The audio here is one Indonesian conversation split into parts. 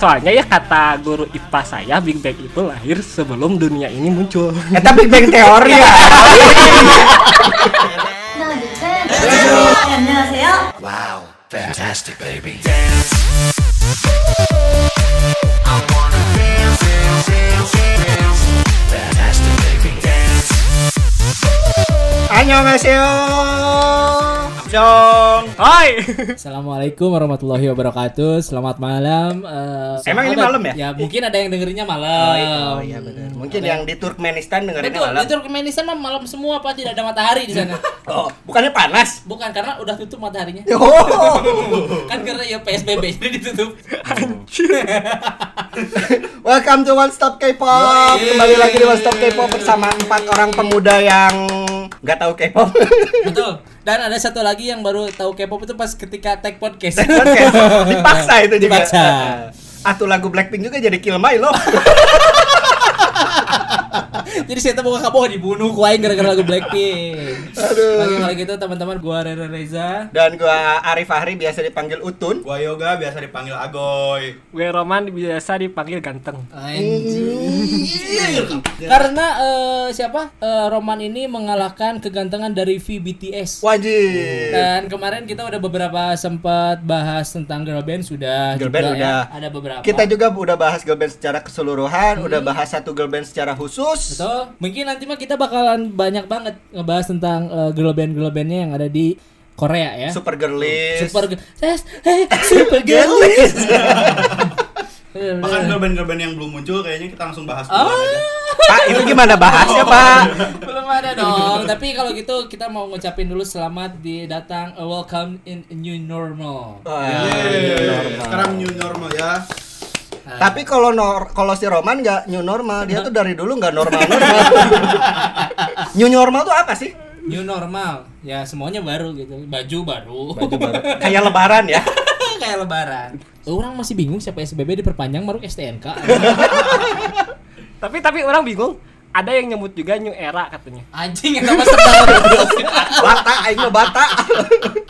soalnya ya kata guru IPA saya Big Bang itu lahir sebelum dunia ini muncul. Eh, Eta Big Bang teori ya. Wow, fantastic baby. Fantastic baby. dance Annyeonghaseyo. Dong. Hai. Assalamualaikum warahmatullahi wabarakatuh. Selamat malam. eh, Emang ini malam ya? Ya mungkin ada yang dengerinnya Oh, malam. iya, oh iya benar. Mungkin yang di Turkmenistan dengerin Betul, malam. di Turkmenistan mah malam semua pak tidak ada matahari di sana. Oh, bukannya panas? Bukan karena udah tutup mataharinya. Oh. kan karena ya PSBB jadi ditutup. Welcome to One Stop K-pop. Kembali lagi di One Stop K-pop bersama empat orang pemuda yang nggak tahu K-pop. Betul. Dan ada satu lagi yang baru tahu K-pop itu pas ketika tag podcast. Podcast. Dipaksa itu juga. Dipaksa. Atau lagu Blackpink juga jadi Kill My Love. Jadi saya mau kamu dibunuh kuain gara-gara lagu Blackpink. Aduh. Oke kalau gitu teman-teman gua Rere Reza. Dan gua Arif Fahri biasa dipanggil Utun. Gua Yoga biasa dipanggil Agoy. Gue Roman biasa dipanggil ganteng. Anjir. Karena eh, siapa? Eh, Roman ini mengalahkan kegantengan dari V BTS. Wajib. Dan kemarin kita udah beberapa sempat bahas tentang girl band sudah. Girl juga band ya. udah. Ada beberapa. Kita juga udah bahas girl band secara keseluruhan, udah bahas satu girl band secara khusus. Betul. Mungkin nanti mah kita bakalan banyak banget ngebahas tentang eh, girl band girl bandnya yang ada di Korea ya. Super girlies. Super eh, eh, super girlies. Bahkan girl band-girl band yang belum muncul kayaknya kita langsung bahas Oh. aja. Pak, itu gimana bahasnya, Pak? Belum ada dong. Tapi kalau gitu kita mau ngucapin dulu selamat di datang uh, welcome in a new normal. Wah, Yeay. normal. Sekarang new normal ya. Tapi kalau nor kalau si Roman nggak new normal, dia tuh dari dulu nggak normal normal. new normal tuh apa sih? New normal. Ya semuanya baru gitu. Baju baru. Kayak lebaran ya. Kayak lebaran. Orang masih bingung siapa SBB diperpanjang baru STNK. Tapi tapi orang bingung. Ada yang nyebut juga new era katanya. Anjing yang sama sedang. Bata, aing mah bata.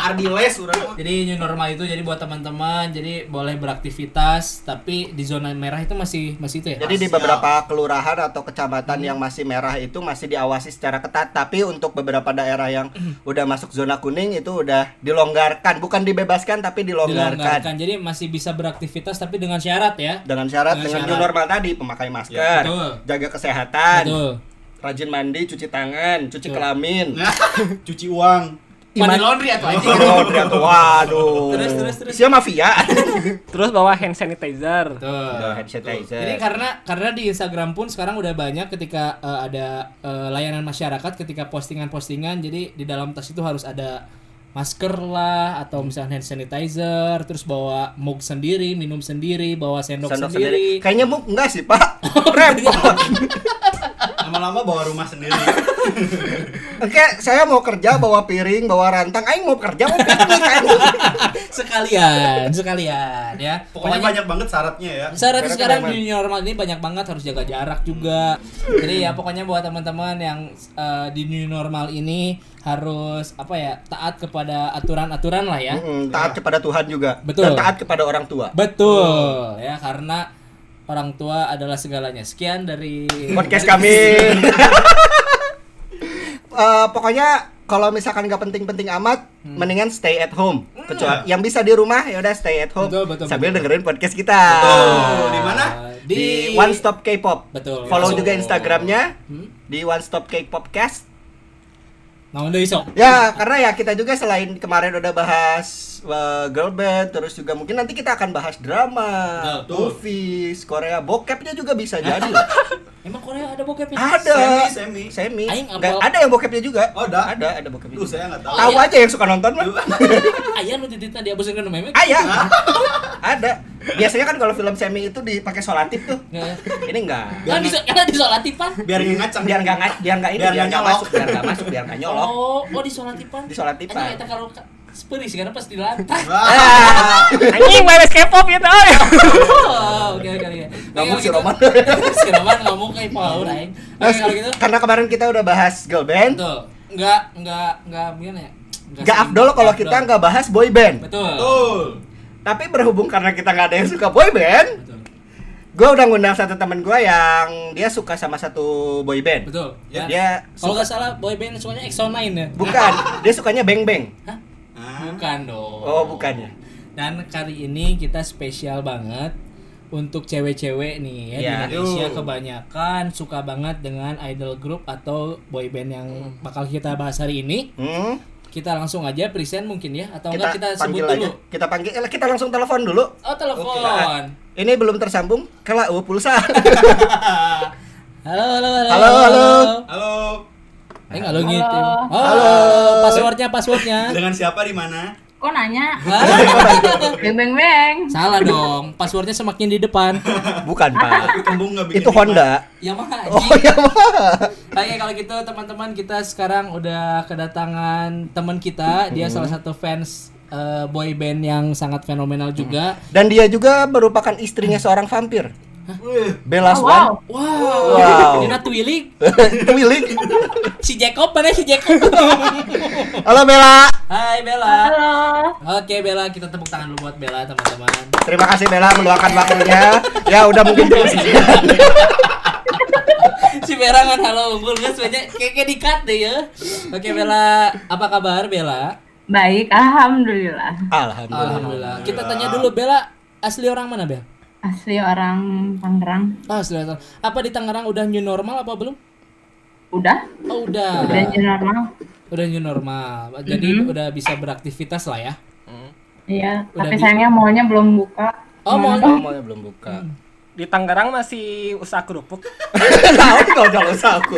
Ardiles urang. Jadi new normal itu jadi buat teman-teman jadi boleh beraktivitas tapi di zona merah itu masih masih itu ya. Jadi di beberapa kelurahan atau kecamatan yang masih merah itu masih diawasi secara ketat, tapi untuk beberapa daerah yang udah masuk zona kuning itu udah dilonggarkan, bukan dibebaskan tapi dilonggarkan. dilonggarkan. Jadi masih bisa beraktivitas tapi dengan syarat ya. Dengan syarat Dengan dengan syarat. new normal tadi, pemakai masker, Ya, betul. jaga kesehatan, Betul. rajin mandi, cuci tangan, cuci Betul. kelamin. Cuci uang. Mandi laundry atau anjing. Oh, ternyata, waduh. Terus, terus, terus. Siapa mafia? Terus bawa hand sanitizer. Udah hand sanitizer. Jadi karena karena di Instagram pun sekarang udah banyak ketika eh, ada eh, layanan masyarakat ketika postingan-postingan jadi di dalam tas itu harus ada masker lah atau misalnya hand sanitizer terus bawa mug sendiri minum sendiri bawa sendok, Sendok sendiri, sendiri. Kayaknya bu enggak sih, Pak. Repot. Lama-lama bawa rumah sendiri. Oke, saya mau kerja bawa piring, bawa rantang. Aing mau kerja mau piknik sekalian sekalian ya Pokoknya banyak banget syaratnya ya. Syarat sekarang di new normal ini banyak banget harus jaga jarak juga. Jadi ya pokoknya buat teman-teman yang eh, di new normal ini harus apa ya taat kepada aturan-aturan lah ya. Mm, taat kepada Tuhan juga. Betul. Dan taat kepada orang tua. Betul ya karena orang tua adalah segalanya. Sekian dari Podcast kami. Eh, pokoknya kalau misalkan nggak penting-penting amat, mendingan stay at home. Kecuali yang bisa di rumah ya udah stay at home Betul, betul, sambil betul. dengerin podcast kita. Tuh, di mana? Di, One Stop K-pop. Betul. Follow Langsung. juga Instagramnya Hmm? di One Stop K-popcast. Naon deui sok? Ya, karena ya kita juga selain kemarin udah bahas uh, girl band, terus juga mungkin nanti kita akan bahas drama, movies, Korea, bokepnya juga bisa jadi. loh. Emang Korea ada bokep ya? ada. Semi, semi. Semi. Aing Nggak, apal- ada yang bokepnya juga. Oh, ada? Ada, ada bokepnya. Duh, juga. saya nggak tahu. Tahu aja yang suka nonton mah. Aya nu tititna diabuskeun ke memek. Aya. ada. Biasanya kan kalau film semi itu dipakai solatif tuh. Ini enggak. Kan di kan di solatipan. Biar nggak ngacang. Biar enggak biar enggak ini, Biar nggak enggak nyolok. masuk, biar enggak masuk, biar enggak nyolok. Oh, oh di solatipan. Di solatipan. Anjing eta kalau Speuris karena pas di lantai. Anjing beres K-pop ya tau ya. Oke oke oke. Ngomong si Roman. Si Roman ngomong kayak Paul aing. Oke, kalau gitu. karena kemarin kita udah bahas girl band, Betul. Enggak enggak enggak gimana ya? Gak afdol kalau kita nggak bahas boy band. Betul. Betul. Tapi berhubung karena kita nggak ada yang suka boy band, Betul. gue udah ngundang satu temen gue yang dia suka sama satu boy band. Betul. Ya, dia Kalau suka, nggak salah boyband sukanya EXO-9 ya? bukan, dia sukanya beng beng. Bukan dong. Oh, bukan ya. Dan kali ini kita spesial banget untuk cewek-cewek nih ya di Ya. Indonesia Yuh. kebanyakan suka banget dengan idol group atau boyband yang bakal kita bahas hari ini. Hmm, Kita langsung aja present mungkin ya atau kita, enggak kita sebut panggil dulu. aja. Kita panggil, eh, kita langsung telepon dulu. Oh, telepon. Oke. Ini belum tersambung, kela uh, pulsa. Halo, halo, halo. Halo, halo. Halo. Eh, nggak lo gitu. Oh, Halo. passwordnya, passwordnya. Dengan siapa di mana? Kok nanya? Beng beng beng. Salah dong. Passwordnya semakin di depan. Bukan, Pak. Itu Honda. Yamaha. Oh, anjing. ya, Pak. Oke kalau gitu teman-teman kita sekarang udah kedatangan teman kita dia salah satu fans eh, boy band yang sangat fenomenal juga. Dan dia juga merupakan istrinya seorang vampir. Bella Oh, Swan. wow. Wow. Wow. Nina Twilig. Twiling. Si Jacob mana si Jacob? Halo Bella. Hai Bella. Halo. Oke Bella kita tepuk tangan dulu buat Bella teman-teman. Terima kasih Bella meluangkan waktunya. Ya udah mungkin terus. si Bella kan halo unggul kan sebenarnya kayak di-cut deh ya. Oke Bella, apa kabar Bella? Baik, alhamdulillah. Alhamdulillah. Alhamdulillah. Kita tanya dulu Bella asli orang mana Bella? Asli orang Tangerang. Oh, asli orang. Apa di Tangerang udah new normal apa belum? Udah? Oh, udah. Udah new normal. Udah new normal. Jadi udah bisa beraktivitas lah ya. Iya, Udah tapi sayangnya mallnya belum buka. Oh, mau Oh, mallnya belum buka. Di Tangerang masih usaha kerupuk. Tahu kau jangan usah aku.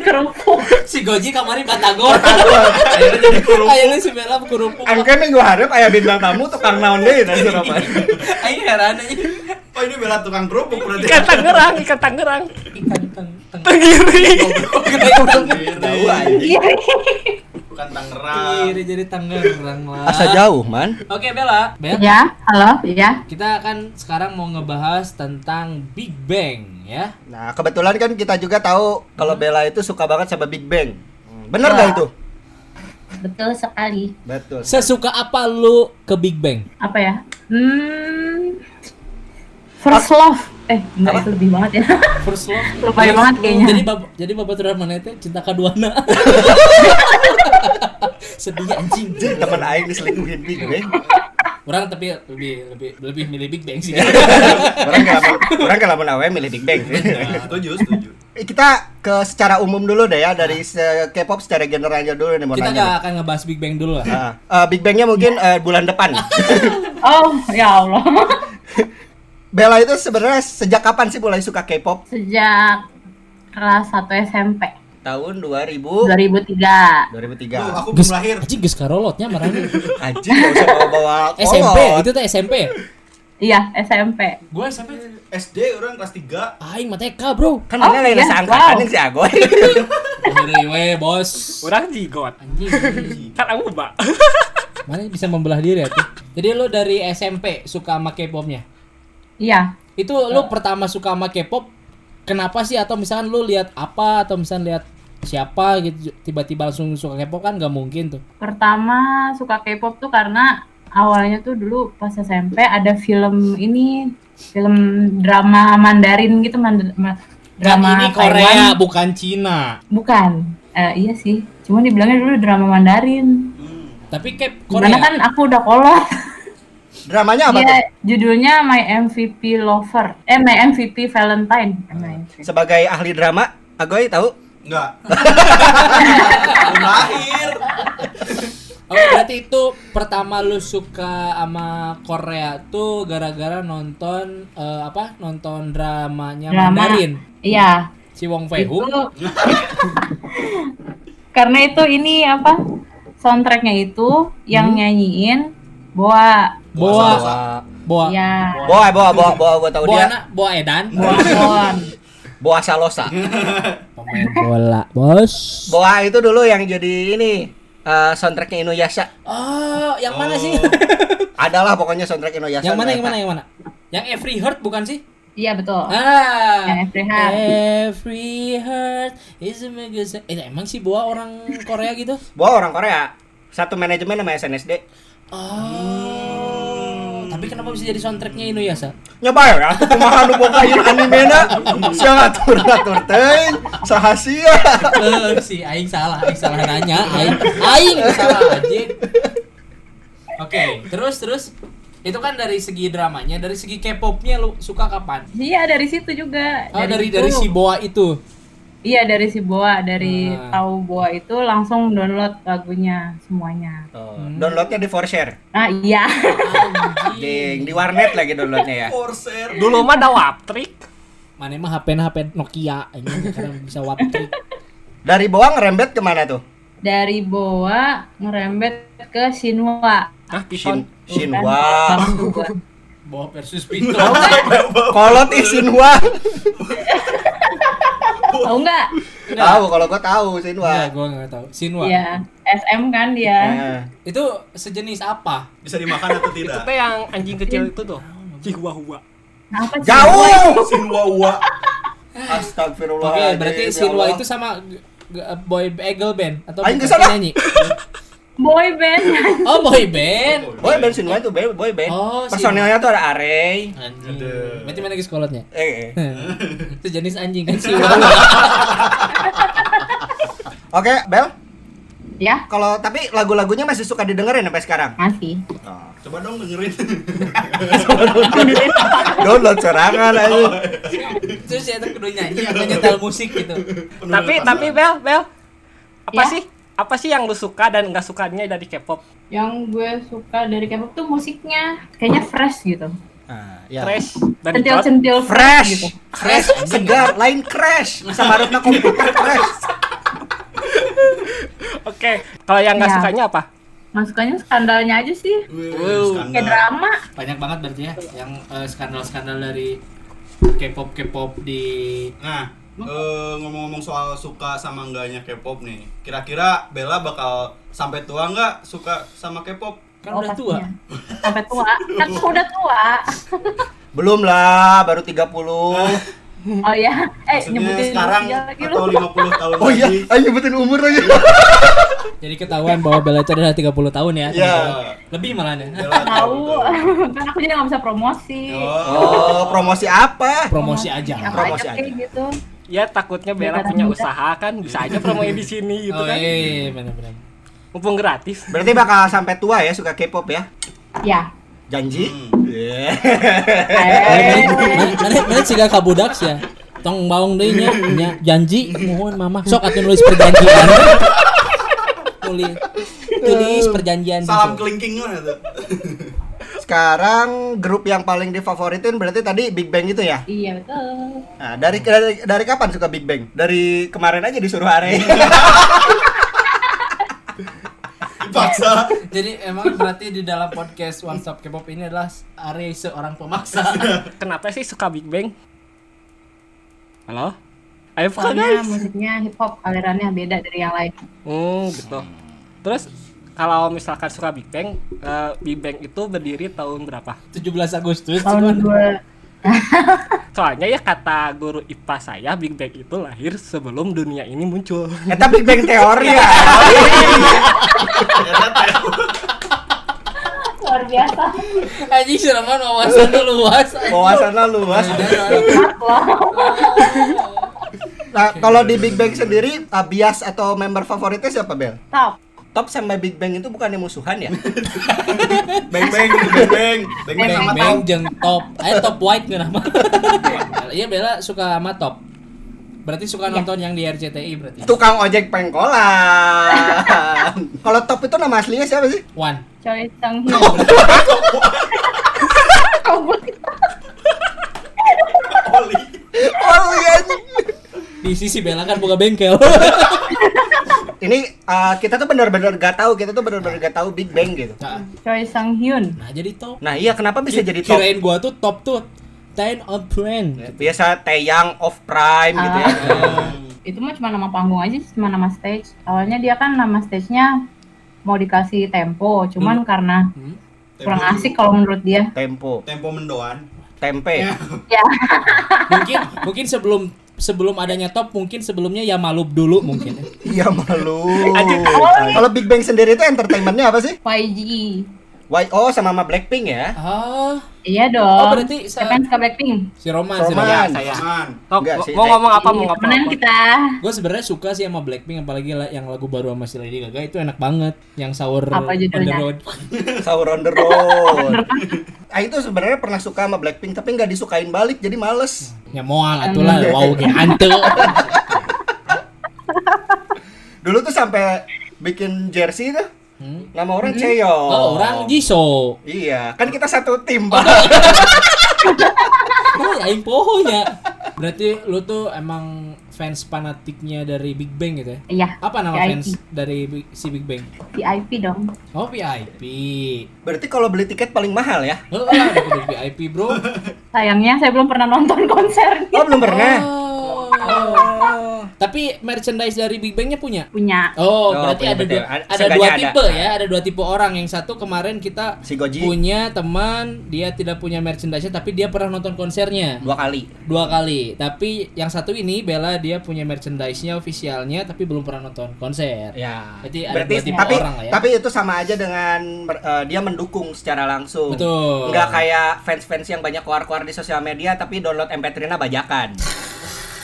Kerupuk. si Goji kemarin batagor. Akhirnya jadi kerupuk. Akhirnya si Bella kerupuk. Angke minggu harap aya bintang tamu tukang naon deui dan Surabaya. Aing heran aja. Oh ini bela tukang kerupuk berarti. Ikan Tangerang, ikan Tangerang. Ikan teng teng. Tenggiri. Tahu aja. Iya. Bukan Tangerang. Kiri jadi Tangerang lah. Asa jauh, man. Oke Bella, Bella. Ya, halo, ya. Kita akan sekarang mau ngebahas tentang Big Bang ya. Nah, kebetulan kan kita juga tahu kalau Bella itu suka banget sama Big Bang. Hmm, Bener nggak Ya. itu? Betul sekali. Betul. Sesuka apa lu ke Big Bang? Apa ya? Hmm. First love. Eh, enggak itu lebih banget ya. First love. Lebay banget kayaknya. Jadi bab jadi babaturan mana teh cinta kaduana. Sedih anjing. Temen aing diselingkuhin Big Bang. Orang tapi lebih lebih lebih milih Big Bang sih. Orang kalau orang kalau awe milih Big Bang. Nah, setuju, setuju. Eh, kita ke secara umum dulu deh ya dari se- K-pop secara general aja dulu nih mau Kita nanya. gak akan ngebahas Big Bang dulu lah. Ah, eh, Big Bangnya mungkin eh, bulan depan. Oh, ya Allah. Bella itu sebenarnya sejak kapan sih mulai suka K-pop? Sejak kelas 1 SMP Tahun 2000 2003. 2003. Tuh, aku belum lahir. Anjing geus karolotnya marahnya. Anjing gak usah bawa-bawa SMP, itu tuh SMP. Iya, SMP. Gue SMP. SD orang kelas 3. Aing mah TK, Bro. Kan Oh, mana lain iya, seangkatan wow. si Agoy. Ngeri we, bos. Orang jigot. Anjing. Kan aku mbak. Mana bisa membelah diri ya tuh. Jadi lu dari SMP suka sama K-popnya? Iya. Itu lu pertama suka sama K-pop kenapa sih atau misalkan lu lihat apa atau misalkan lihat siapa gitu tiba-tiba langsung suka K-pop kan nggak mungkin tuh. Pertama suka K-pop tuh karena awalnya tuh dulu pas SMP ada film ini film drama Mandarin gitu mand- drama ini Taiwan. Korea bukan Cina. Bukan. Eh, iya sih. Cuman dibilangnya dulu drama Mandarin. Tapi K Gimana Korea. kan aku udah kolot. Dramanya apa Dia tuh? judulnya My MVP Lover. Eh My MVP Valentine. My MVP. Sebagai ahli drama, Agoy tahu? Enggak. lahir. Oh, berarti itu pertama lu suka sama Korea tuh gara-gara nonton eh, apa? Nonton dramanya Drama. Mandarin. Iya. Si Wong Itu Fei-hung. karena itu ini apa? Soundtracknya itu yang nyanyiin Boa. Boa. Boa. Ya. Boa, boa, boa, boa, gua tahu Boa dia. na- Boa Edan. Boa Son. Boa Salosa. Pemain bola, Bos. Boa itu dulu yang jadi ini eh, soundtracknya Inuyasha. Oh, yang mana sih? Adalah pokoknya soundtrack Inuyasha. yang mana yang mana yang mana? Yang Every Heart bukan sih? Iya betul. Ah. Yang Every Heart. Every heart is a magazine. Eh, emang sih Boa orang Korea gitu? Boa orang Korea. Satu manajemen sama SNSD. Oh. Kenapa bisa jadi soundtracknya Inuyasha? Nyoba ya, aku kumaha nu boga ieu animena. Sia ngatur-ngatur teuing, sahasia. Eh, si aing salah, aing salah nanya, aing aing salah aja. Oke, terus terus itu kan dari segi dramanya, dari segi K-popnya lu suka kapan? Iya dari situ juga. Oh, dari situ. dari si Boa itu. Iya dari si Boa, dari Ah. tahu Boa itu langsung download lagunya semuanya. Oh, downloadnya di Forshare. Nah iya. Di di warnet lagi downloadnya ya. Corsair. Dulu mah ada Waptrik. Mana mah HP HP Nokia ini karena bisa waptrik. Dari bawah ngerembet ke mana tuh? dari Boa ngerembet ke Shinwa. Hah, Shin. Shinwa. Boa versus Pito. Kolot ih Shinwa. Tahu nggak? Tahu kalau gua tahu Shinwa. Enggak, gua enggak tahu. Sinwa. Iya, SM kan dia. Eh, Itu sejenis apa? Bisa dimakan atau Itu tidak? teh yang anjing kecil itu tuh. Chihuahua. Apa sih? Jauh. Sinwa. Astagfirullah. Oke, berarti Sinwa itu sama boy eagle band atau bukan ke sana. penyanyi? Boy band. Oh, boy band. Boy band Shinwa itu boy, boy band. Oh, Personilnya tuh ada Arey. Anjing. Aduh. Berarti mana guys kolotnya? Eh, eh. Sejenis anjing kan Sinwa. Oke, Bel. ya, Kalau tapi lagu-lagunya masih suka didengerin sampai sekarang. masih. Coba dong dengerin. Download serangan aja. Terus ya kudu nyanyi atau nyetel musik gitu. Tapi tapi Bel, Bel. Apa Ya? sih? Apa sih yang lu suka dan nggak sukanya dari K-pop? Yang gue suka dari K-pop tuh musiknya kayaknya fresh gitu. Nah, ya. Fresh dan hot. Centil-centil Fresh, gitu. fresh, segar, lain crash. Sama harusnya komputer crash. Oke, kalau yang nggak Ya. sukanya apa? Masukannya skandalnya aja sih. Wow. Kayak drama. Banyak banget berarti ya yang eh, skandal-skandal dari K-pop K-pop di Nah, eh, ngomong-ngomong soal suka sama enggaknya K-pop nih. Kira-kira Bella bakal sampai tua nggak suka sama K-pop? kan Oh, udah tua. Sampai tua. Kan udah tua. Belum lah, baru 30. Oh ya, eh Maksudnya nyebutin sekarang usia lagi atau lu. 50 tahun Oh iya, ayo nyebutin umur lagi. Jadi ketahuan bahwa Bella itu adalah 30 tahun ya. Iya. Lebih malah ya. Bella Tahu. kan aku jadi nggak bisa promosi. Oh. Oh, promosi apa? Promosi aja. Apa promosi aja aja. gitu. Ya takutnya Bella punya muda. usaha kan, bisa aja promoin di sini gitu Oh kan. iya, benar-benar. Mumpung gratis. Berarti bakal sampai tua ya suka K-pop ya? Ya. Janji? Hmm. Iya. Mana mana siga kabudak ya. Tong baung deui nya, nya janji mohon mama sok atuh nulis perjanjian. Tulis tulis perjanjian. Salam gitu. kelingking mana tuh? Sekarang grup yang paling difavoritin berarti tadi Big Bang itu ya? Iya betul. Nah, dari, dari dari kapan suka Big Bang? Dari kemarin aja disuruh Are. Dipaksa. Jadi emang berarti di dalam podcast One Stop K-pop ini adalah Are seorang pemaksa. Kenapa sih suka Big Bang? Halo? Ayo Soalnya guys. musiknya hip hop alirannya beda dari yang lain. Hmm, gitu. Terus kalau misalkan suka Big Bang, eh, Big Bang itu berdiri tahun berapa? 17 Agustus. Tahun dua Soalnya ya kata guru IPA saya, Big Bang itu lahir sebelum dunia ini muncul. Eta Big Bang teori ya. luar biasa. Anjing serangan wawasannya luas. anjing. Wawasannya luas. Loh. Nah, kalau di Big Bang sendiri, uh, bias atau member favoritnya siapa, Bel? Top. Top sama Big Bang itu bukannya musuhan ya? Bang bang bang bang. Bang bang Bang sama Bang jeung top. Ayo top white nggak nama. Iya Bella suka sama top. Berarti suka nonton yang di RCTI berarti. Tukang ojek pengkolan. Kalau top itu nama aslinya siapa sih? One. Choi Sang Hyun. Oli. Oh iya. Di sisi Bella kan buka bengkel. Ini uh, kita tuh benar-benar gak tahu, kita tuh benar-benar gak tahu Big Bang gitu. Nah, Choi Sang Hyun. nah jadi top. Nah, iya kenapa bisa jadi top? Kirain gua tuh top tuh ten of friend. Biasa Taeyang of Prime gitu ya. Ah. Itu mah cuma nama panggung aja, sih, cuma nama stage. Awalnya dia kan nama stage-nya mau dikasih tempo, cuman karena Hmm. kurang Tempo asik kalau menurut dia. Tempo, Tempo mendoan. tempe. Ya. Mungkin mungkin sebelum sebelum adanya top mungkin sebelumnya ya malub dulu mungkin. Iya malub. Kalau Big Bang sendiri itu entertainmentnya apa sih? 5G. Why? oh sama sama Blackpink ya? Oh. Iya oh, dong. Oh berarti saya ke Blackpink? Si Roman, Roman. si Roman. Ya, saya. Tok, Enggak, si, mau ngomong apa mau iya, ngomong apa? kita. Gue sebenarnya suka sih sama Blackpink apalagi yang lagu baru sama si Lady Gaga itu enak banget. Yang Sour apa on the Road. sour on the Road. ah itu sebenarnya pernah suka sama Blackpink tapi nggak disukain balik jadi males. Hmm. Ya mual, atulah wow kayak hantu. Dulu tuh sampai bikin jersey tuh Hmm. nama orang Cheong. Oh, orang Jisoo. Iya, kan kita satu tim, Pak. Oh, aing pohonya. Berarti lu tuh emang fans fanatiknya dari Big Bang gitu ya? Iya. Apa nama VIP. fans dari si Big Bang? VIP dong. Oh, VIP. Berarti kalau beli tiket paling mahal ya? Oh, ada kudu VIP, Bro. Sayangnya saya belum pernah nonton konser. Oh, belum pernah. Oh. Tapi merchandise dari Big Bang-nya punya? Punya. Oh, Oh, berarti punya ada dua, betul. Ada- ada dua ada. tipe ya, ada dua tipe orang. Yang satu kemarin kita Si Goji punya teman, dia tidak punya merchandise tapi dia pernah nonton konsernya dua kali. dua kali. Tapi yang satu ini Bella dia punya merchandise-nya officialnya tapi belum pernah nonton konser. Ya. Berarti ada Berarti dua tipe tapi orang lah ya. tapi itu sama aja dengan eh, dia mendukung secara langsung. Betul. Nggak kayak fans-fans yang banyak keluar-keluar di sosial media tapi download MP3-nya bajakan.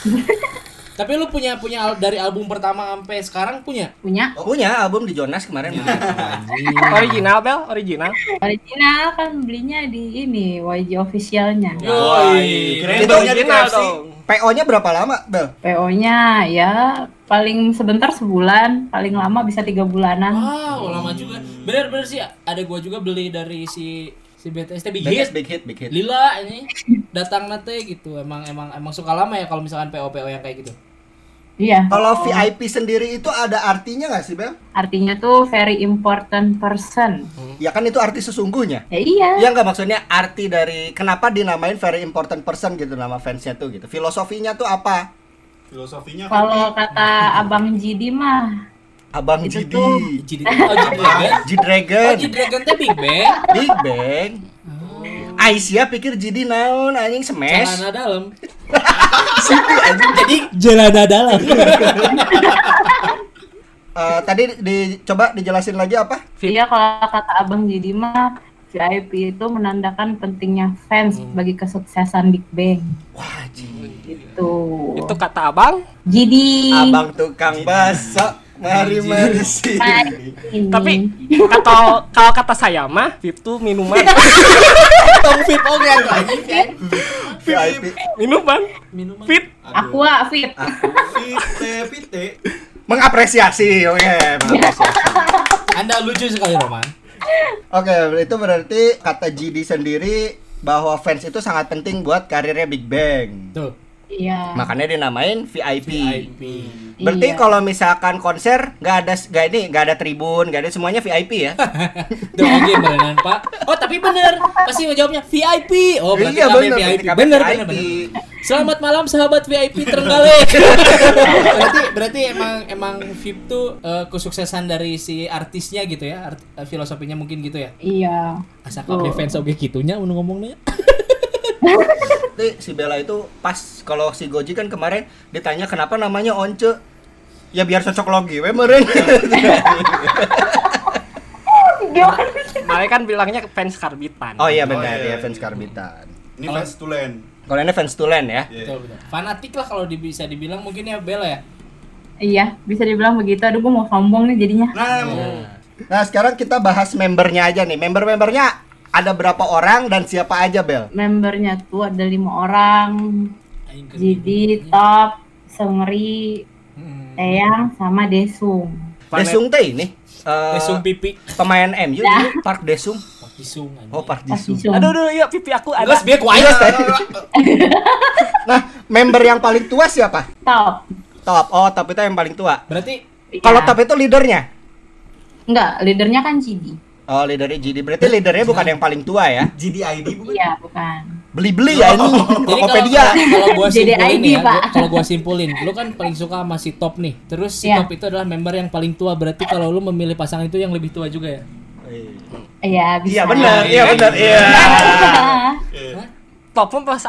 Tapi lu punya punya al- dari album pertama sampai sekarang punya? Punya. Oh, punya album di Jonas kemarin. Original Bel, original. Original kan belinya di ini YG officialnya. Yoi. Itu original Pepsi. dong. PO-nya berapa lama, Bel? PO-nya ya paling sebentar sebulan, paling lama bisa tiga bulanan. Wow, lama juga. Bener-bener sih ada gua juga beli dari si si BTS Big Big hit, Hit. big hit, big hit. Lila ini datang nate gitu. Emang emang emang suka lama ya kalau misalkan PO PO yang kayak gitu. Iya. Kalau VIP sendiri itu ada artinya nggak sih, Bel? Artinya tuh very important person. Ya kan itu arti sesungguhnya. Ya iya. Ya nggak maksudnya arti dari kenapa dinamain very important person gitu nama fansnya tuh gitu. Filosofinya tuh apa? Filosofinya Kalau kata Abang Jidi mah Abang Itu Jidi, tuh- Jadi oh G-Dragon. G Dragon, Oh G-Dragon teh Big Bang. Big Bang. Aisyah pikir Jidi naon anjing smash. Celana dalam. Siti anjing. Jadi celana dalam. Eh, tadi dicoba dijelasin lagi apa? Iya kalau kata Abang Jidi mah VIP itu menandakan pentingnya fans Hmm. bagi kesuksesan Big Bang. Wah, Ji. Itu. Itu kata abang. Jidi. Abang tukang baso, mari mari sini. Ini. Tapi kata kalau kata saya mah itu minuman. Tong fit oke anjing. VIP. minuman. Minuman. Fit. Aqua Fit. Pite, pite. Mengapresiasi, oke, mengapresiasi. Anda lucu sekali Roman. Oke, itu berarti kata GD sendiri bahwa fans itu sangat penting buat karirnya Big Bang. Tuh. Iya. Makanya dinamain VIP. VIP. Berarti Iya. kalau misalkan konser nggak ada nggak ini nggak ada tribun, nggak ada semuanya VIP ya? Oke beneran Pak. Oh tapi bener Pasti ngejawabnya VIP Oh berarti Iya, bener, VIP kami Bener VIP. bener bener Selamat malam sahabat VIP Trenggalek Berarti berarti emang emang VIP tuh eh, kesuksesan dari si artisnya gitu ya Art- eh, Filosofinya mungkin gitu ya Iya. Asa kabeh fans oge gitunya ngomongnya Berarti si Bella itu pas kalau si Goji kan kemarin ditanya kenapa namanya Once. Ya biar cocok logi we meureun. Mereka kan bilangnya fans karbitan. oh iya benar Oh, iya, ya fans iya. karbitan. Ini fans tulen. Kalau ini fans tulen ya. Iya. Betul betul Fanatik lah kalau di- bisa dibilang mungkin ya Bella ya Iya, bisa dibilang begitu. Aduh, gue mau sombong nih jadinya. Nah, Nah, sekarang kita bahas membernya aja nih. Member-membernya ada berapa orang dan siapa aja, Bel? Membernya tuh ada lima orang. Bingung. Top, Sengri, Hmm. Eyang, sama Desung. Desung teh ini. eh, Desung pipi pemain MU ini Park Desung. Disung anjing. Oh, Park Desung. Desung. Aduh, aduh, iya pipi aku ada. Geus bieu kuair Nah, member yang paling tua siapa? Top. Top. Oh, Top itu yang paling tua. Berarti Iya. Kalau Top itu leadernya? Enggak, leadernya kan Jidi. Oh, leadernya GD. Berarti leadernya bukan yang paling tua ya? GDID bukan? Iya, bukan. Beli-beli ya ini. Kalau Tokopedia. kalau gua simpulin ya, kalau gua simpulin, lu kan paling suka sama si Top nih. Terus si Iya. Top itu adalah member yang paling tua, berarti kalau lu memilih pasangan itu yang lebih tua juga ya. Iya, bisa. Iya benar, iya benar, iya. Top pun pas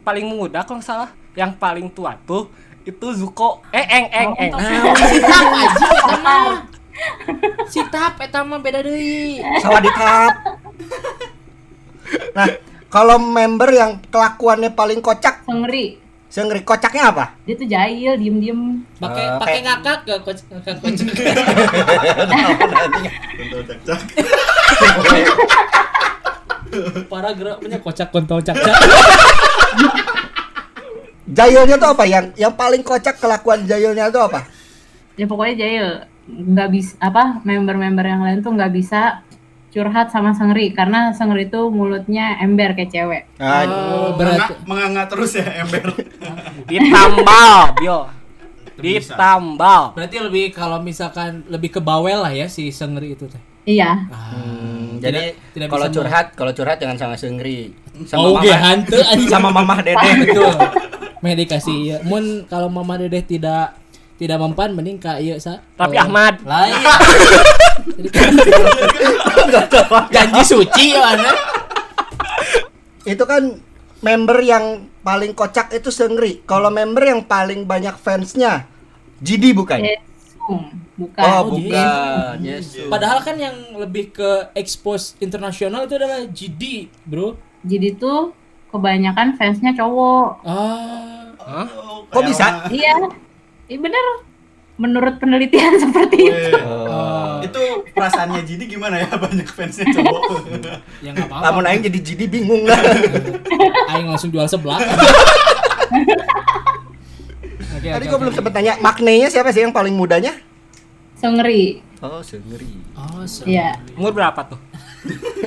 paling muda kalau salah, yang paling tua tuh itu Zuko. Eh, eng eng eng. Nah, si Tap aja eta mah. Si Tap eta mah beda deui. Sawadee Cup. Nah, kalau member yang kelakuannya paling kocak, Sengri. sengri kocaknya apa? Dia tuh jahil, diem-diem. Pakai Eh, pakai ngakak gak ngakak. Kontol cak-cak. Para gerak punya kocak kontol cak-cak. Jahilnya tuh apa? Yang yang paling kocak kelakuan jahilnya tuh apa? Ya pokoknya jahil. Nggak bisa, apa, member-member yang lain tuh nggak bisa curhat sama Sengri. Karena Sengri tuh mulutnya ember kayak cewek. Nah, Oh, berarti Menganga- menganga terus ya ember. Ditambal, Bio. Ditambal. berarti lebih kalau misalkan lebih ke bawel lah ya si Sengri itu teh. Iya. Hmm, Tidak- jadi tidak kalau curhat, kalau curhat jangan sama Sengri. Oh, Sama ge mama, hantu sama mamah Dede. Betul. Medikasi ya. Mun kalau Mama Dedeh tidak tidak mempan mending ka ieu sa. Tapi Eh, Ahmad. Lah iya. Jadi kan janji suci ya mana? Itu kan member yang paling kocak itu Sengri. Kalau member yang paling banyak fansnya GD bukan? Bukan. Oh, Oh, bukan. Yes. Padahal kan yang lebih ke expose internasional itu adalah GD, Bro. Jadi tuh kebanyakan fansnya cowok. Ah. Oh, Kok bisa? Iya. Iya bener. Menurut penelitian seperti itu. Weh. Oh. Itu perasaannya Jidi gimana ya banyak fansnya cowok. Ya enggak apa-apa. Lamun aing jadi GD bingung lah. Aing langsung jual sebelah. Oke, Tadi gua oke. belum sempet tanya, maknanya siapa sih yang paling mudanya? Sengri. Oh, Sengri. Oh, so. Iya. Umur berapa tuh?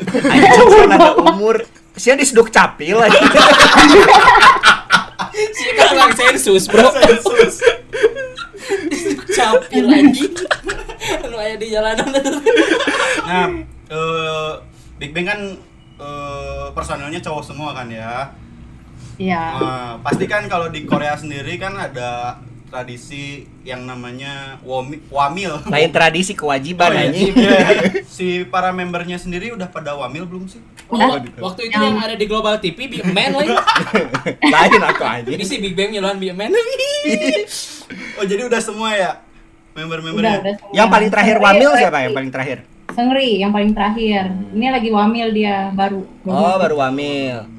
Kan ada umur. Sia diseduk capil aja. Sih kan tukang sensus, Bro. Sensus. Capil anjing. Anu aya di jalanan. Nah, eh, Big Bang kan eh, personelnya cowok semua kan ya. Iya. Nah, pasti kan kalau di Korea sendiri kan ada tradisi yang namanya wami, wamil. Lain tradisi kewajiban Oh, iya. anjing. Si para membernya sendiri udah pada wamil belum sih? Udah. Waktu itu yang ada di Global TV Big Man lagi. Lain aku anjing. Ini si Big Bang nyeluan Big Man. Oh jadi udah semua ya member-membernya. Yang paling terakhir Sengri, wamil siapa yang paling terakhir? Sengri yang paling terakhir. Ini lagi wamil dia baru. Oh, baru wamil.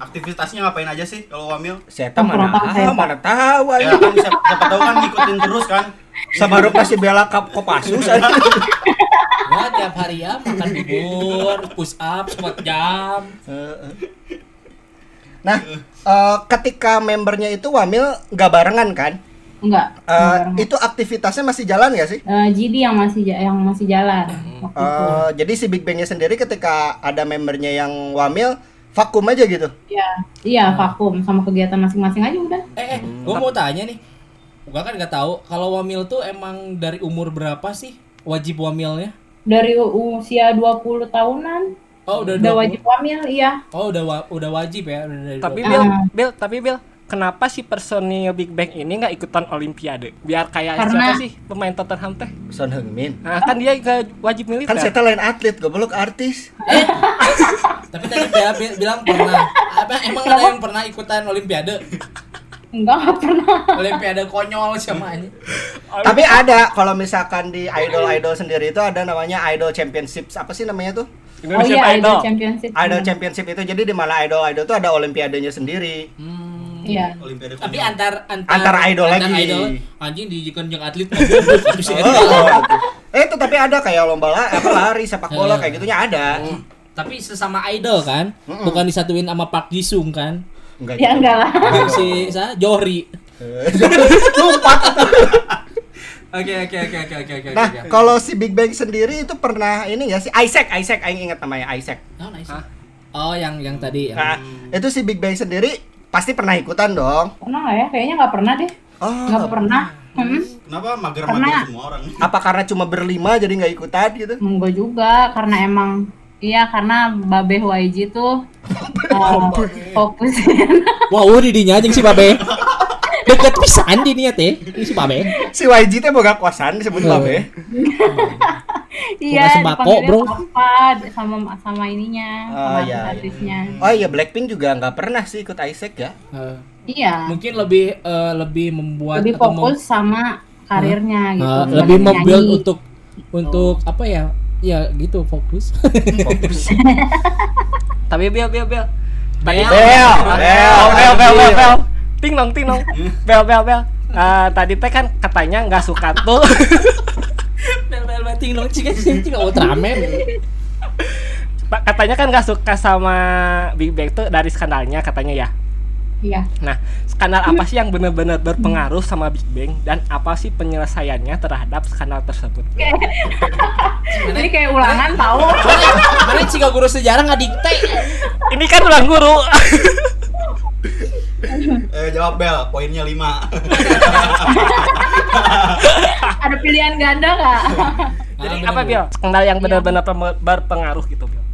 Aktivitasnya ngapain aja sih kalau wamil? Saya tahu mana ah, mana tahu Ya aja. kan siapa, siapa tahu kan ngikutin terus kan. Sama Ruk masih bela kap Kopassus aja. Wah, tiap hari ya makan bubur, push up, squat jam. Nah, eh, ketika membernya itu wamil nggak barengan kan? Enggak. Eh, enggak bareng. itu aktivitasnya masih jalan nggak sih? Eh, GD yang masih yang masih jalan. Eh, jadi si Big Bangnya sendiri ketika ada membernya yang wamil vakum aja gitu. Iya, iya vakum sama kegiatan masing-masing aja udah. Eh, eh, gua mau tanya nih. Gua kan nggak tahu kalau wamil tuh emang dari umur berapa sih wajib wamilnya? Dari usia 20 tahunan Oh, udah, udah 20. wajib hamil, iya. Oh, udah wa- udah wajib ya. Udah dari Tapi 20. Bill, Ah. Bill, tapi Bill, kenapa si personil Big Bang ini nggak ikutan Olimpiade? Biar kayak Karena- siapa sih pemain Tottenham teh? Son Heung-min. Nah, kan dia ke wajib militer. Kan saya lain atlet, goblok artis. Tapi tadi Bella bi- bilang pernah. Apa emang ada yang pernah ikutan olimpiade? Enggak, enggak pernah. Olimpiade konyol sama aja. Tapi ada kalau misalkan di idol-idol sendiri itu ada namanya idol championships. Apa sih namanya tuh? Oh Indonesia iya, Idol. Idol Championship. Idol Iya. championship itu jadi di mana idol-idol itu ada olimpiadenya sendiri. Hmm. Iya. Olimpiade Tapi antar antar, Antar idol lagi. idol, anjing dijadikan jeung atlet Oh, eh itu tapi ada kayak lomba la, apa lari sepak bola kayak gitunya ada. Tapi sesama idol kan, bukan disatuin sama Park Jisung kan. Enggak Ya gitu. enggak lah. si sa Johri. Lompat. Oke oke oke oke oke oke. Nah, kalau si Big Bang sendiri itu pernah ini ya si Isaac, Isaac aing ingat namanya Isaac. Oh. Hah? Oh, yang yang tadi yang Nah, itu si Big Bang sendiri pasti pernah ikutan dong. Pernah ya? Kayaknya nggak pernah deh. Oh, Nggak pernah. Hmm. Kenapa mager-mager semua orang? apa karena cuma berlima jadi nggak ikutan gitu? Enggak juga, karena emang Iya, karena Babe YG tuh uh, fokusin Wah, di dinya anjing si Babe. Deket pisan di nia teh. Ini si Babe. Si YG teh boga kosan disebut Oh. babe. Iya, sembako, bro. Sama sama ininya, Oh, sama iya, artisnya. Oh iya Blackpink juga nggak pernah sih ikut Isaac ya. Eh, Iya. mungkin lebih eh, lebih membuat Lebih fokus sama karirnya gitu. eh, bukan lebih membuild untuk untuk apa ya ya gitu fokus. Tapi Bel Bel Bel. Tadi Bel. Bel, Bel, Oh, Bel Bel Bel Bel. Bel. Ting nong ting nong. Bel Bel Bel. Eh, tadi teh kan katanya nggak suka tuh Bel bel bating dong cika cika Ultraman. Pak, katanya kan nggak suka sama Big Bang tuh dari skandalnya katanya ya. Iya. Nah, skandal apa sih yang benar-benar berpengaruh sama Big Bang dan apa sih penyelesaiannya terhadap skandal tersebut? Jadi kayak ulangan tahu. Mana cika guru sejarah nggak dikte. Ini kan ulang guru. Eh jawab Bel, poinnya 5. Ada pilihan ganda nggak? Jadi apa. Bil? Skandal yang benar-benar pem- berpengaruh gitu Bil.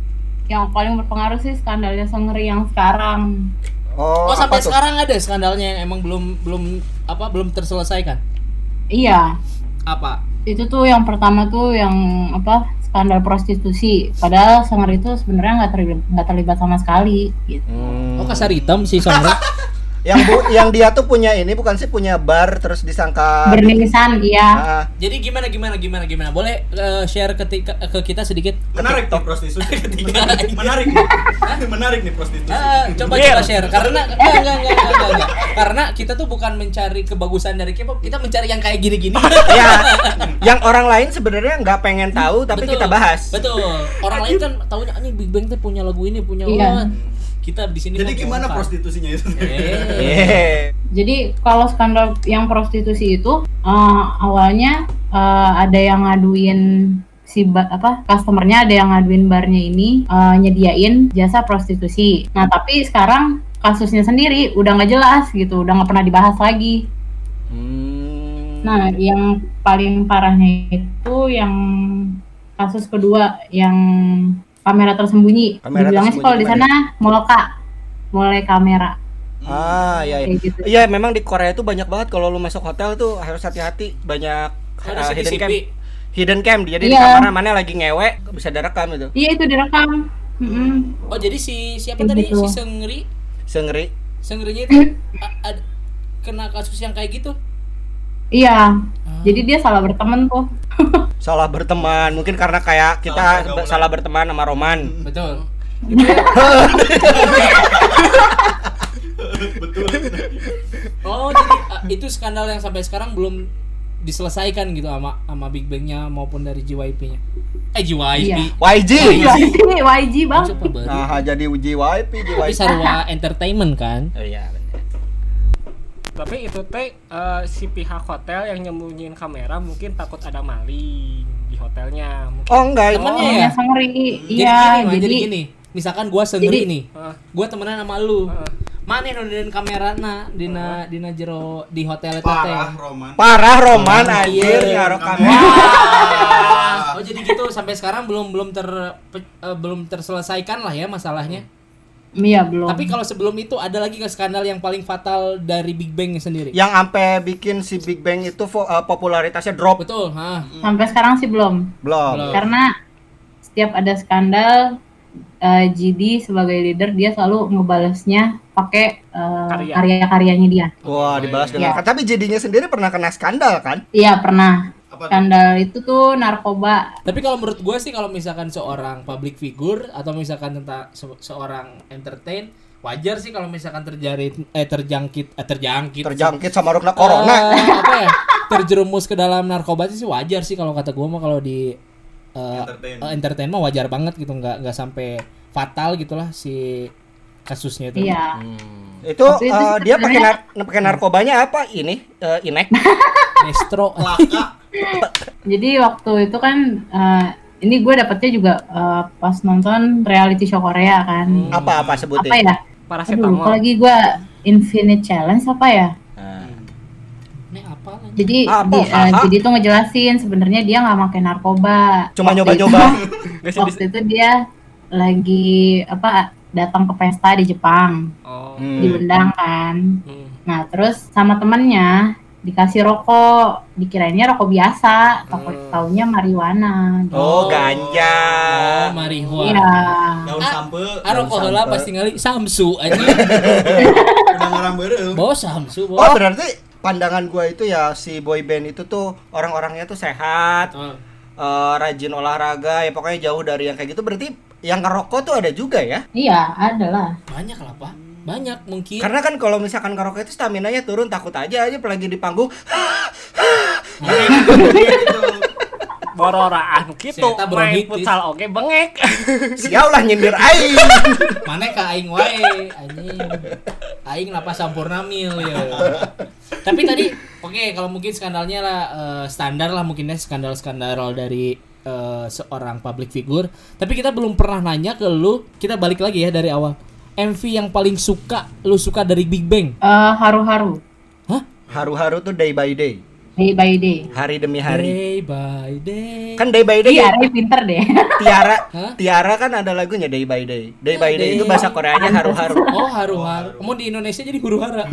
yang paling berpengaruh sih skandalnya Sengri yang sekarang. Oh, Oh sampai tuh? sekarang ada skandalnya yang emang belum belum apa belum terselesaikan. Iya. Apa? Itu tuh yang pertama tuh yang apa skandal prostitusi. Padahal Sengri itu sebenarnya nggak terlibat nggak terlibat sama sekali. Gitu. Hmm. Oh kasar hitam sih Sondra. yang bu, yang dia tuh punya ini bukan sih punya bar terus disangka Bernilisan, iya. Ah, Jadi gimana gimana gimana gimana? Boleh eh, share ketika ke kita sedikit? Menarik nih prostitusi. Menarik nih. Menarik nih prostitusi. Ah, coba Bil. coba share karena enggak enggak enggak enggak, enggak, enggak. Karena kita tuh bukan mencari kebagusan dari K-pop, kita mencari yang kayak gini-gini. ya yang orang lain sebenarnya nggak pengen tahu tapi Betul. kita bahas Betul. Orang lain kan tahunya anjing Big Bang tuh punya lagu ini, punya Iya. oh, Kita di sini Jadi gimana bongkar. prostitusinya itu? Eh. Jadi kalau skandal yang prostitusi itu eh, awalnya eh, ada yang ngaduin si ba- apa customernya ada yang ngaduin barnya ini eh, nyediain jasa prostitusi. Nah tapi sekarang kasusnya sendiri udah nggak jelas gitu, udah nggak pernah dibahas lagi. Hmm. Nah yang paling parahnya itu yang kasus kedua yang kamera tersembunyi. Kamera Dibilangnya sih kalau di sana molka, mulai kamera ah iya iya gitu. Iya memang di Korea itu banyak banget kalau lu masuk hotel tuh harus hati-hati banyak Ada uh, hidden cam hidden cam jadi di Iya. kamar mana lagi ngewe bisa direkam itu Iya itu direkam. Mm-mm. Oh, jadi si siapa Kayak tadi gitu. si Sengri? sengri Sengrinya itu kena kasus yang kayak gitu. Iya. Ah. Jadi dia salah berteman tuh. salah berteman mungkin karena kayak kita Salah salah, pergaulan. berteman sama Roman Betul. Betul. Oh, jadi uh, itu skandal yang sampai sekarang belum diselesaikan gitu sama sama Big Bang-nya maupun dari JYP-nya. Eh JYP. Iya. YG YG, YG bang. Nah jadi uji YP di Tapi Sarwa Entertainment kan. oh, iya. Tapi itu teh eh, si pihak hotel yang nyembunyiin kamera mungkin takut ada maling di hotelnya. Mungkin. oh enggak itu Temennya Oh, ya? Jadi Iya, gini, Man, jadi, jadi gini. Misalkan gua Sengri Jadi- nih. Heeh. Gua temenan sama lu. Heeh. Mana yang nontonin kamera na dina dina jero di hotel itu teh. Parah Roman. parah Roman anjir Iya. ngaruh kamera Oh jadi gitu sampai sekarang belum belum ter eh, belum terselesaikan lah ya masalahnya. Iya belum. Tapi kalau sebelum itu ada lagi nggak skandal yang paling fatal dari Big Bang sendiri? yang sampai bikin si Big Bang itu uh, popularitasnya drop Betul, ha. sampai sekarang sih belum. belum Belum. Karena setiap ada skandal eh, GD sebagai leader dia selalu ngebalesnya pakai eh, Karya. karya-karyanya dia. wah dibalas dengan Iya. tapi jadinya sendiri pernah kena skandal kan Iya pernah. Apa tuh? Skandal itu tuh narkoba. Tapi kalau menurut gue sih kalau misalkan seorang public figure atau misalkan tentang se- seorang entertain wajar sih kalau misalkan terjadi eh terjangkit eh terjangkit terjangkit sama rukna corona Eh, apa ya terjerumus ke dalam narkoba sih wajar sih kalau kata gue mah kalau di eh, Entertain. eh, entertain mah wajar banget gitu nggak nggak sampai fatal gitulah si kasusnya itu Iya. itu Tapi itu uh, dia pakai nar- pakai narkobanya apa ini uh, inek Nestro Laka. Jadi waktu itu kan eh, ini gue dapetnya juga eh, pas nonton reality show Korea kan. apa apa sebutin Apa ya? Paracetamol. lupa lagi gue Infinite Challenge apa ya? Nah. ini apa? Jadi Apa? di- Aha. jadi tuh ngejelasin sebenarnya dia nggak pakai narkoba. cuma Waktu nyoba-nyoba Nggak itu- Waktu itu dia lagi apa datang ke pesta di Jepang Oh. Hmm. diundang kan. Hmm. Nah terus sama temennya dikasih rokok, dikirainnya rokok biasa, tau taunya marijuana. gitu. oh ganja oh marihuana Iya. Daun Ah, sampe. Aro kok heula pasti ngali Samsu aja. Udah ngarang bareng. Bawa Samsu, oh bawa. berarti pandangan gua itu ya si boy band itu tuh orang-orangnya tuh sehat Oh. eh, rajin olahraga ya pokoknya jauh dari yang kayak gitu berarti yang ngerokok tuh ada juga ya Iya, ada lah. Banyak lah, Pak. Banyak mungkin. karena kan kalau misalkan ngerokok itu stamina nya turun takut aja aja apalagi di panggung bororaan gitu main futsal oke bengek sial lah nyindir aing Mana ka aing wae anjing. Aing napa sampurna mil ya. Tapi tadi oke kalau mungkin skandalnya lah eh, standar lah mungkinnya skandal-skandal dari eh, seorang public figure. Tapi kita belum pernah nanya ke lu. Kita balik lagi ya dari awal. MV yang paling suka lu suka dari Big Bang. Eh, haru-haru. Hah? haru-haru tuh day by day Day by day. hari demi hari Day by day. kan day by day Iya, Ray pinter deh. Tiara Hah? Tiara kan ada lagunya day by day day by day Day. itu bahasa Koreanya haru-haru Oh haru-haru. Kamu di Indonesia jadi huru hara.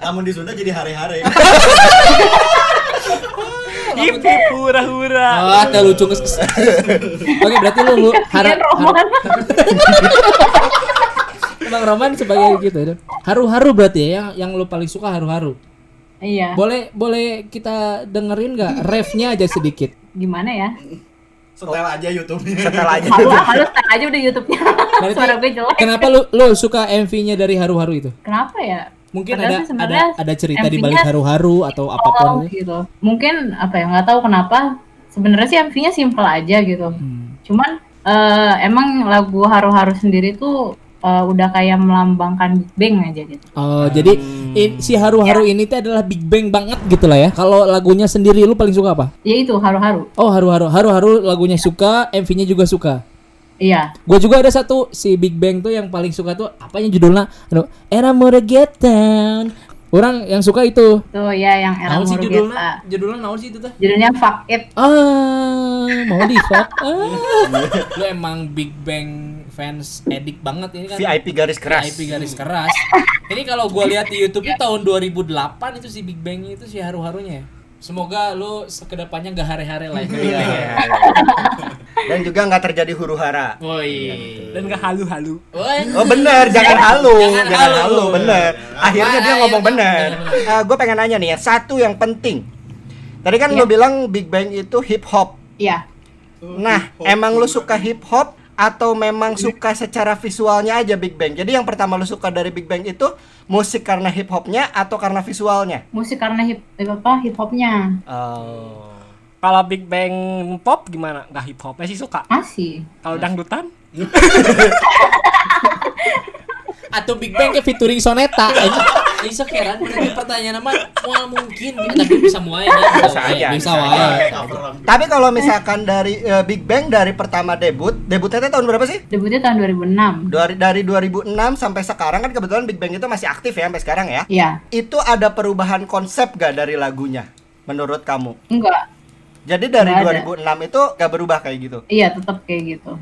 Namun di Sunda jadi hari-hari. Ipi hura-hura Oh, ada lucu nges. Oke, berarti lu, lu hara, Kasian Roman. Emang Roman sebagai gitu ya. Haru-haru berarti ya yang yang lu paling suka haru-haru. Iya. Boleh boleh kita dengerin nggak refnya aja sedikit. Gimana ya? Setel aja YouTube-nya. setel aja Halo, halo, start aja udah YouTube-nya. Suara gue jelek. Kenapa lu lu suka MV-nya dari haru-haru itu? Kenapa ya? Mungkin Padahal ada sih ada ada cerita di balik haru-haru atau Oh, apa pun itu. gitu. Mungkin apa ya nggak tahu kenapa. Sebenarnya sih MV-nya simple aja gitu. Hmm. Cuman eh, emang lagu haru-haru sendiri tuh eh, udah kayak melambangkan Big Bang aja gitu. Oh, jadi i- si haru-haru ini tuh adalah Big Bang banget gitu lah ya. Kalau lagunya sendiri lu paling suka apa? Ya itu haru-haru. Oh, haru-haru. Haru-haru lagunya suka, MV-nya juga suka. Iya. Gue juga ada satu si Big Bang tuh yang paling suka tuh apanya judulnya? Anu, Era More Get Down. Orang yang suka itu. Tuh ya yang era Naon sih judulnya? Judulnya naon sih itu teh? Judulnya Fuck It. Ah, mau di fuck. Ah. Lu emang Big Bang fans edik banget ini kan. VIP garis keras VIP garis keras. Ini kalau gua lihat di YouTube nya tahun 2008 itu si Big Bang itu si haru-harunya. ya. Semoga lu ke depannya gak hare-hare lah ya. Iya, iya. dan juga nggak terjadi huru hara Oh iya. dan gak halu-halu Woi. Oh bener, jangan halu, Jangan jangan, halu. halu, bener. Akhirnya dia Ayo, ngomong bener. bener, gue pengen nanya nih ya, satu yang penting. Tadi kan Iya. lu bilang Big Bang itu hip hop. Iya. Nah, emang lu suka hip hop atau memang suka secara visualnya aja Big Bang? Jadi yang pertama lu suka dari Big Bang itu musik karena hip hopnya atau karena visualnya? Musik karena hip apa hip hopnya Oh. kalau Big Bang pop gimana nggak hip hop sih suka masih. kalau dangdutan atau Big Bang ke featuring Soneta. Bisa keran berarti pertanyaan nama mau mungkin tapi bisa muai ya. Bisa aja, Bisa bisa wae. Tapi kalau misalkan dari eh, Big Bang dari pertama debut, debutnya itu tahun berapa sih? Debutnya tahun 2006. Dari dari 2006 sampai sekarang kan kebetulan Big Bang itu masih aktif ya sampai sekarang ya. Iya. Itu ada perubahan konsep gak dari lagunya menurut kamu? Enggak. Jadi dari Nggak 2006 itu gak berubah kayak gitu. Iya, tetap kayak gitu.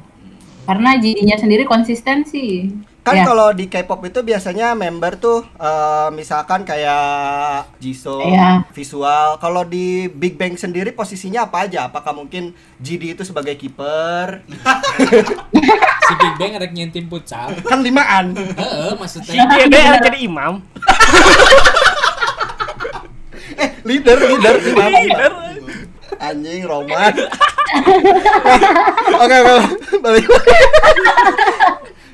Karena jadinya sendiri konsistensi. Kan Ya. kalau di K-pop itu biasanya member tuh eh, misalkan kayak Jisoo, Iya. visual. Kalau di Big Bang sendiri posisinya apa aja? Apakah mungkin GD itu sebagai kiper? Si Big Bang rek nyentim futsal. kan limaan. Heeh, maksudnya deh yang jadi imam eh, leader, leader, imam. Leader. Anjing Roman. Oke, oke. Balik.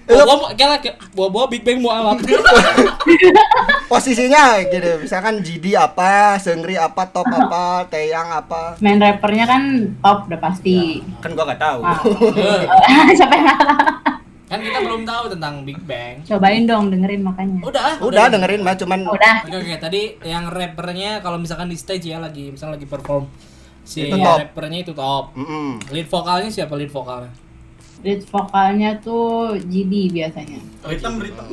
Bawa kala bawa Big Bang mau alap. posisinya gitu. Misalkan GD apa, Seungri apa, Top apa, Taeyang apa. Main rappernya kan top udah pasti. Kan gua gak tahu. Ah. Heeh. Siapa yang ngalah? Kan kita belum tahu tentang Big Bang. Cobain dong dengerin makanya. Udah, Udah dengerin mah cuman Udah. Oke oke tadi yang rappernya kalau misalkan di stage ya lagi misalnya lagi perform si Itu rappernya itu top. Mm-mm. Lead vokalnya siapa lead vokalnya? Lead vokalnya tuh GD biasanya. Ritem, ritem.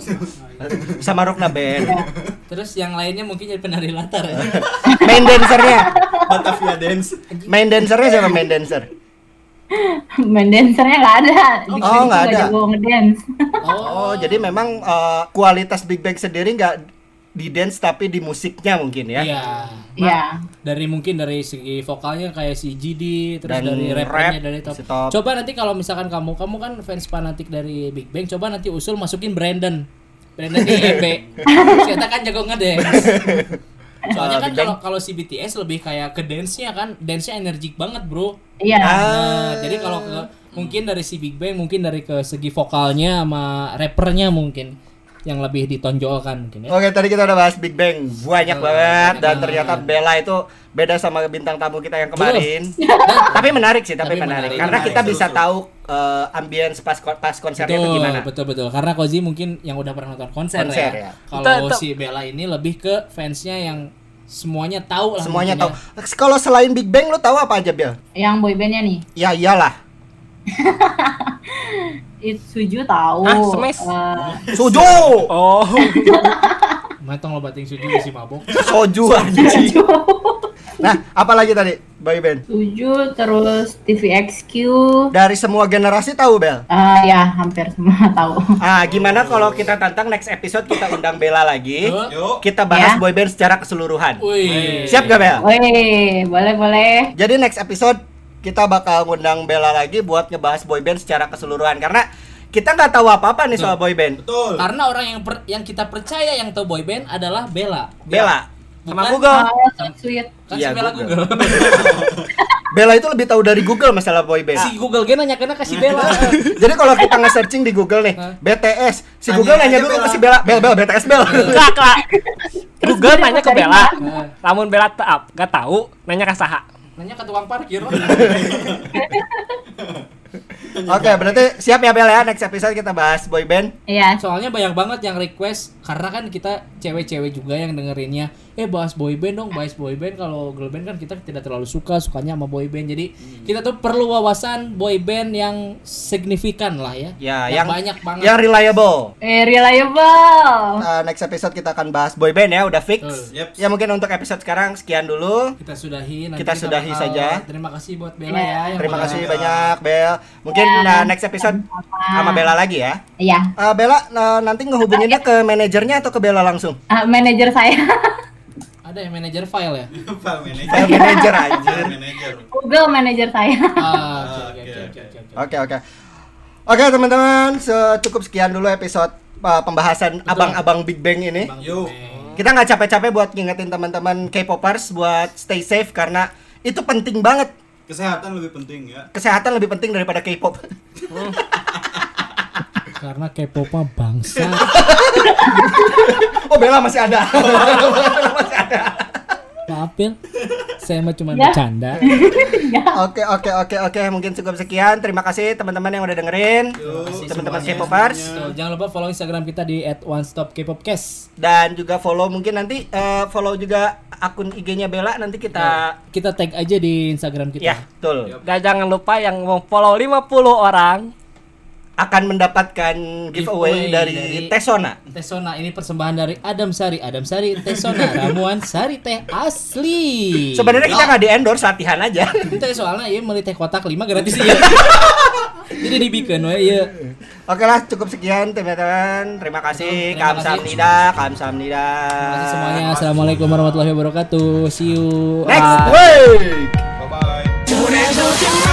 sama Rukna Band. Terus yang lainnya mungkin jadi penari latar ya. Main dancernya. Batavia Dance. Main dancernya siapa main dancer? Main dancernya nggak ada. Di Oh, nggak ada. jago ngedance. Oh, jadi memang eh, kualitas Big Bang sendiri nggak di dance tapi di musiknya mungkin ya. Iya. Iya. Dari mungkin dari segi vokalnya kayak si GD terus Dan dari rappernya rap, dari top. si Top. Coba nanti kalau misalkan kamu kamu kan fans fanatik dari Big Bang, coba nanti usul masukin Brandon. Brandon di EB. Siapa kan jago ngedance. Soalnya Uh, kan kalau kalau si BTS lebih kayak ke dance-nya kan, dance-nya energik banget, Bro. Iya. Ah. Nah, jadi kalau ke mungkin dari si Big Bang mungkin dari ke segi vokalnya sama rappernya mungkin yang lebih ditonjolkan mungkin ya. Oke, tadi kita udah bahas Big Bang banyak Oh, banget dan ternyata Bella itu beda sama bintang tamu kita yang kemarin. tapi menarik sih, tapi, Tapi menarik. menarik, Karena menarik, kita bisa tahu eh, ambience pas pas konsernya itu betul, gimana. betul betul. Karena Kozi mungkin yang udah pernah nonton konser, Konser, ya. ya. Kalau Itu- itu- si Bella ini lebih ke fansnya yang semuanya tahu lah. Semuanya tahu. mungkin Kalau selain Big Bang lu tahu apa aja, Bel? Yang boybandnya nih. Ya iyalah. It Suju tahu. Ah, Smash. Eh, Suju. Oh. Matong lo bating suju si mabok. Soju anjing. Suju. Nah, apa lagi tadi? Boy band. Suju terus TVXQ. Dari semua generasi tahu, Bel? Eh, ya hampir semua tahu. Ah, gimana kalau kita tantang next episode kita undang Bella lagi? Yuk. Kita bahas Ya. boyband secara keseluruhan. Wih. Siap gak, Bel? Woi, boleh boleh. Jadi next episode kita bakal ngundang Bella lagi buat ngebahas boyband secara keseluruhan karena kita nggak tahu apa-apa nih soal boyband. Betul. Karena orang yang per- yang kita percaya yang tahu boyband adalah Bella. Bella sama Bukan? Google. Ah, sweet. Kan Iya, si Bella Google. Google. Bella itu lebih tahu dari Google masalah boyband. si Google gen nanya kena kasih Bella. Jadi kalau kita nge-searching di Google nih, Hah? BTS, si Tanya Google nanya dulu Bella. ke si Bella, Bel Bel BTS Bel. Kak, kak. Google nanya ke Bella. Lamun Bella tak gak tahu, nanya ke Saha. Nanya ke tukang parkir. Oke, berarti siap ya Bel ya next episode kita bahas boyband. Iya. Soalnya banyak banget yang request karena kan kita cewek-cewek juga yang dengerinnya, eh bahas boyband dong, bahas boyband. Kalau girl band kan kita tidak terlalu suka, sukanya sama boyband. Jadi kita tuh perlu wawasan boyband yang signifikan lah ya. Ya, yang yang, banyak banget. Yang reliable. Eh, reliable. Uh, next episode kita akan bahas boyband ya, udah fix. Betul. Yep. Ya mungkin untuk episode sekarang sekian dulu. kita sudahi nanti Kita sudahi bakal- saja. Terima kasih buat Bella Iya. ya. yang Terima kasih banyak Bel. Mungkin nah, next episode sama Bella lagi ya. Iya. Uh, Bella nah, nanti ngehubunginnya ke manajernya atau ke Bella langsung? Ah, manajer saya. Ada yang manajer file ya. File manager. File manager anjir. File manager. Google manajer saya. Ah, oke oke oke oke oke. Oke oke. Oke teman-teman, cukup sekian dulu episode uh, pembahasan abang-abang Big Bang ini. Bang Yuk. Beng. Kita nggak capek-capek buat ngingetin teman-teman K-popers buat stay safe karena itu penting banget. Kesehatan lebih penting ya. Kesehatan lebih penting daripada K-pop. Karena K-pop mah bangsa. Oh Bella masih ada. masih ada. Maaf Pil, saya mah cuma Ya. bercanda. Oke oke oke oke mungkin cukup sekian. Terima kasih teman-teman yang udah dengerin. Teman-teman. K-popers Tuh, jangan lupa follow Instagram kita di @onestopkpopcast. dan juga follow mungkin nanti eh, follow juga akun IG-nya Bella nanti kita Kita tag aja di Instagram kita. ya betul Dan jangan lupa yang mau follow 50 orang akan mendapatkan giveaway, Giveaway dari, dari- Tesona. Tesona ini persembahan dari Adam Sari. Adam Sari Tesona ramuan sari teh asli. Sebenarnya kita nggak di endorse latihan aja. Itu soalnya ya beli teh kotak 5 gratis ya. Jadi dibikin we ya. Oke lah cukup sekian teman-teman. Terima kasih. Kamsahamnida, kamsahamnida. Terima kasih semuanya. Assalamualaikum warahmatullahi wabarakatuh. See you. Next week. Bye bye.